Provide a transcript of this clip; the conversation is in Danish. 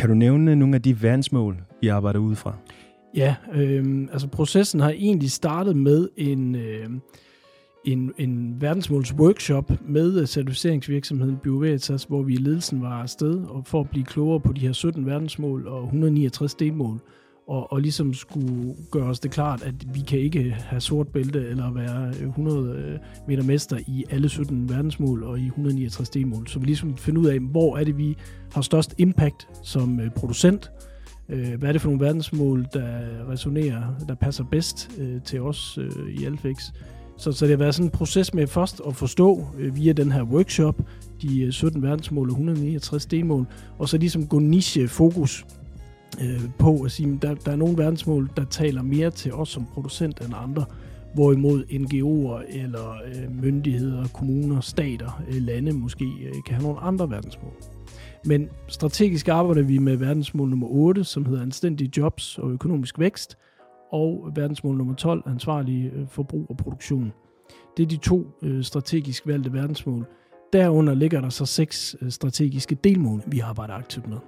Kan du nævne nogle af de verdensmål, I arbejder ud fra? Ja, øh, altså processen har egentlig startet med en, øh, en, en verdensmålsworkshop med øh, certificeringsvirksomheden Bioveritas, hvor vi i ledelsen var afsted og for at blive klogere på de her 17 verdensmål og 169 delmål, og, og ligesom skulle gøre os det klart, at vi kan ikke have sort bælte eller være øh, 100 øh, meter mester i alle 17 verdensmål og i 169 delmål. Så vi ligesom finde ud af, hvor er det, vi har størst impact som øh, producent, hvad er det for nogle verdensmål, der resonerer, der passer bedst til os i Alfix, så, så det har været sådan en proces med først at forstå øh, via den her workshop de 17 verdensmål og 169 delmål, og så ligesom gå niche-fokus øh, på at sige, der, der er nogle verdensmål, der taler mere til os som producent end andre, hvorimod NGO'er eller øh, myndigheder, kommuner, stater, øh, lande måske øh, kan have nogle andre verdensmål. Men strategisk arbejder vi med verdensmål nummer 8, som hedder anstændige jobs og økonomisk vækst, og verdensmål nummer 12, ansvarlig øh, forbrug og produktion. Det er de to øh, strategisk valgte verdensmål. Derunder ligger der så seks øh, strategiske delmål, vi arbejder aktivt med.